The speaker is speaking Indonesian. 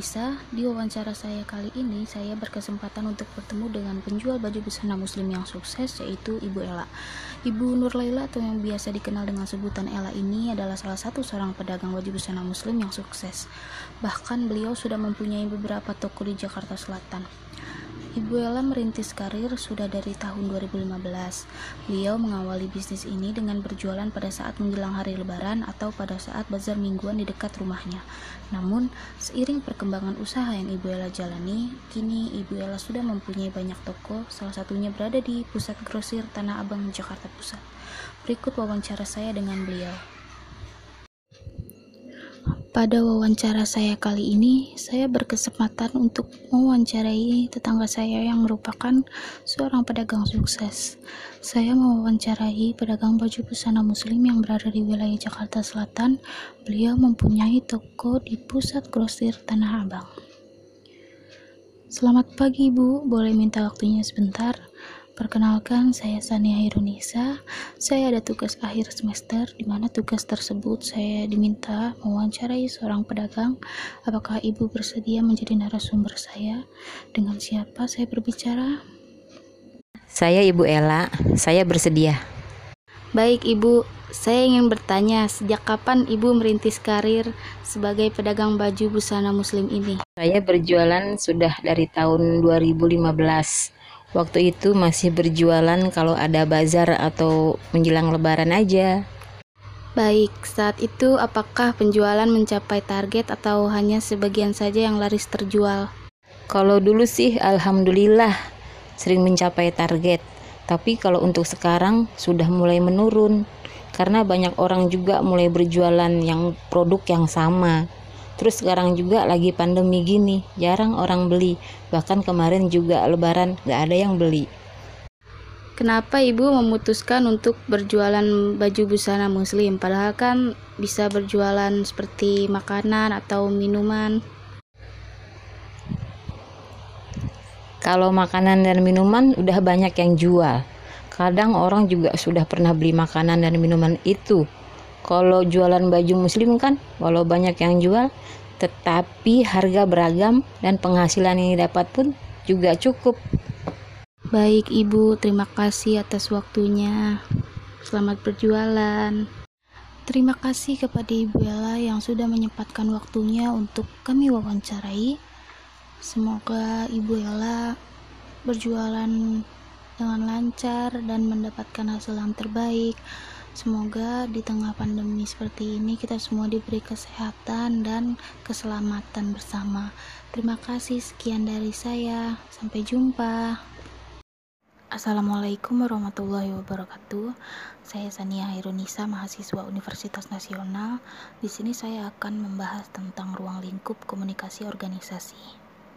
Hairunisa. Di wawancara saya kali ini, saya berkesempatan untuk bertemu dengan penjual baju busana muslim yang sukses, yaitu Ibu Ella. Ibu Nur Laila atau yang biasa dikenal dengan sebutan Ella ini adalah salah satu seorang pedagang baju busana muslim yang sukses. Bahkan beliau sudah mempunyai beberapa toko di Jakarta Selatan. Ibu Ella merintis karir sudah dari tahun 2015. Beliau mengawali bisnis ini dengan berjualan pada saat menjelang hari lebaran atau pada saat bazar mingguan di dekat rumahnya. Namun, seiring perkembangan usaha yang Ibu Ella jalani, kini Ibu Ella sudah mempunyai banyak toko, salah satunya berada di Pusat Grosir Tanah Abang, Jakarta Pusat. Berikut wawancara saya dengan beliau. Pada wawancara saya kali ini, saya berkesempatan untuk mewawancarai tetangga saya yang merupakan seorang pedagang sukses. Saya mewawancarai pedagang baju busana muslim yang berada di wilayah Jakarta Selatan. Beliau mempunyai toko di pusat grosir Tanah Abang. Selamat pagi, Bu. Boleh minta waktunya sebentar? Perkenalkan, saya Sania Hirunisa. Saya ada tugas akhir semester, di mana tugas tersebut saya diminta mewawancarai seorang pedagang. Apakah Ibu bersedia menjadi narasumber saya? Dengan siapa saya berbicara? Saya Ibu Ella, saya bersedia. Baik, Ibu. Saya ingin bertanya, sejak kapan Ibu merintis karir sebagai pedagang baju busana muslim ini? Saya berjualan sudah dari tahun 2015 Waktu itu masih berjualan kalau ada bazar atau menjelang lebaran aja. Baik, saat itu apakah penjualan mencapai target atau hanya sebagian saja yang laris terjual? Kalau dulu sih alhamdulillah sering mencapai target. Tapi kalau untuk sekarang sudah mulai menurun karena banyak orang juga mulai berjualan yang produk yang sama. Terus sekarang juga lagi pandemi gini, jarang orang beli. Bahkan kemarin juga lebaran gak ada yang beli. Kenapa ibu memutuskan untuk berjualan baju busana muslim? Padahal kan bisa berjualan seperti makanan atau minuman. Kalau makanan dan minuman udah banyak yang jual. Kadang orang juga sudah pernah beli makanan dan minuman itu kalau jualan baju muslim kan walau banyak yang jual tetapi harga beragam dan penghasilan yang didapat pun juga cukup. Baik ibu. Terima kasih atas waktunya. Selamat berjualan. Terima kasih kepada Ibu Ella yang sudah menyempatkan waktunya untuk kami wawancarai. Semoga Ibu Ella berjualan dengan lancar dan mendapatkan hasil yang terbaik. Semoga di tengah pandemi seperti ini kita semua diberi kesehatan dan keselamatan bersama. Terima kasih sekian dari saya. Sampai jumpa. Assalamualaikum warahmatullahi wabarakatuh. Saya Sania Hairunisa, mahasiswa Universitas Nasional. Di sini saya akan membahas tentang ruang lingkup komunikasi organisasi.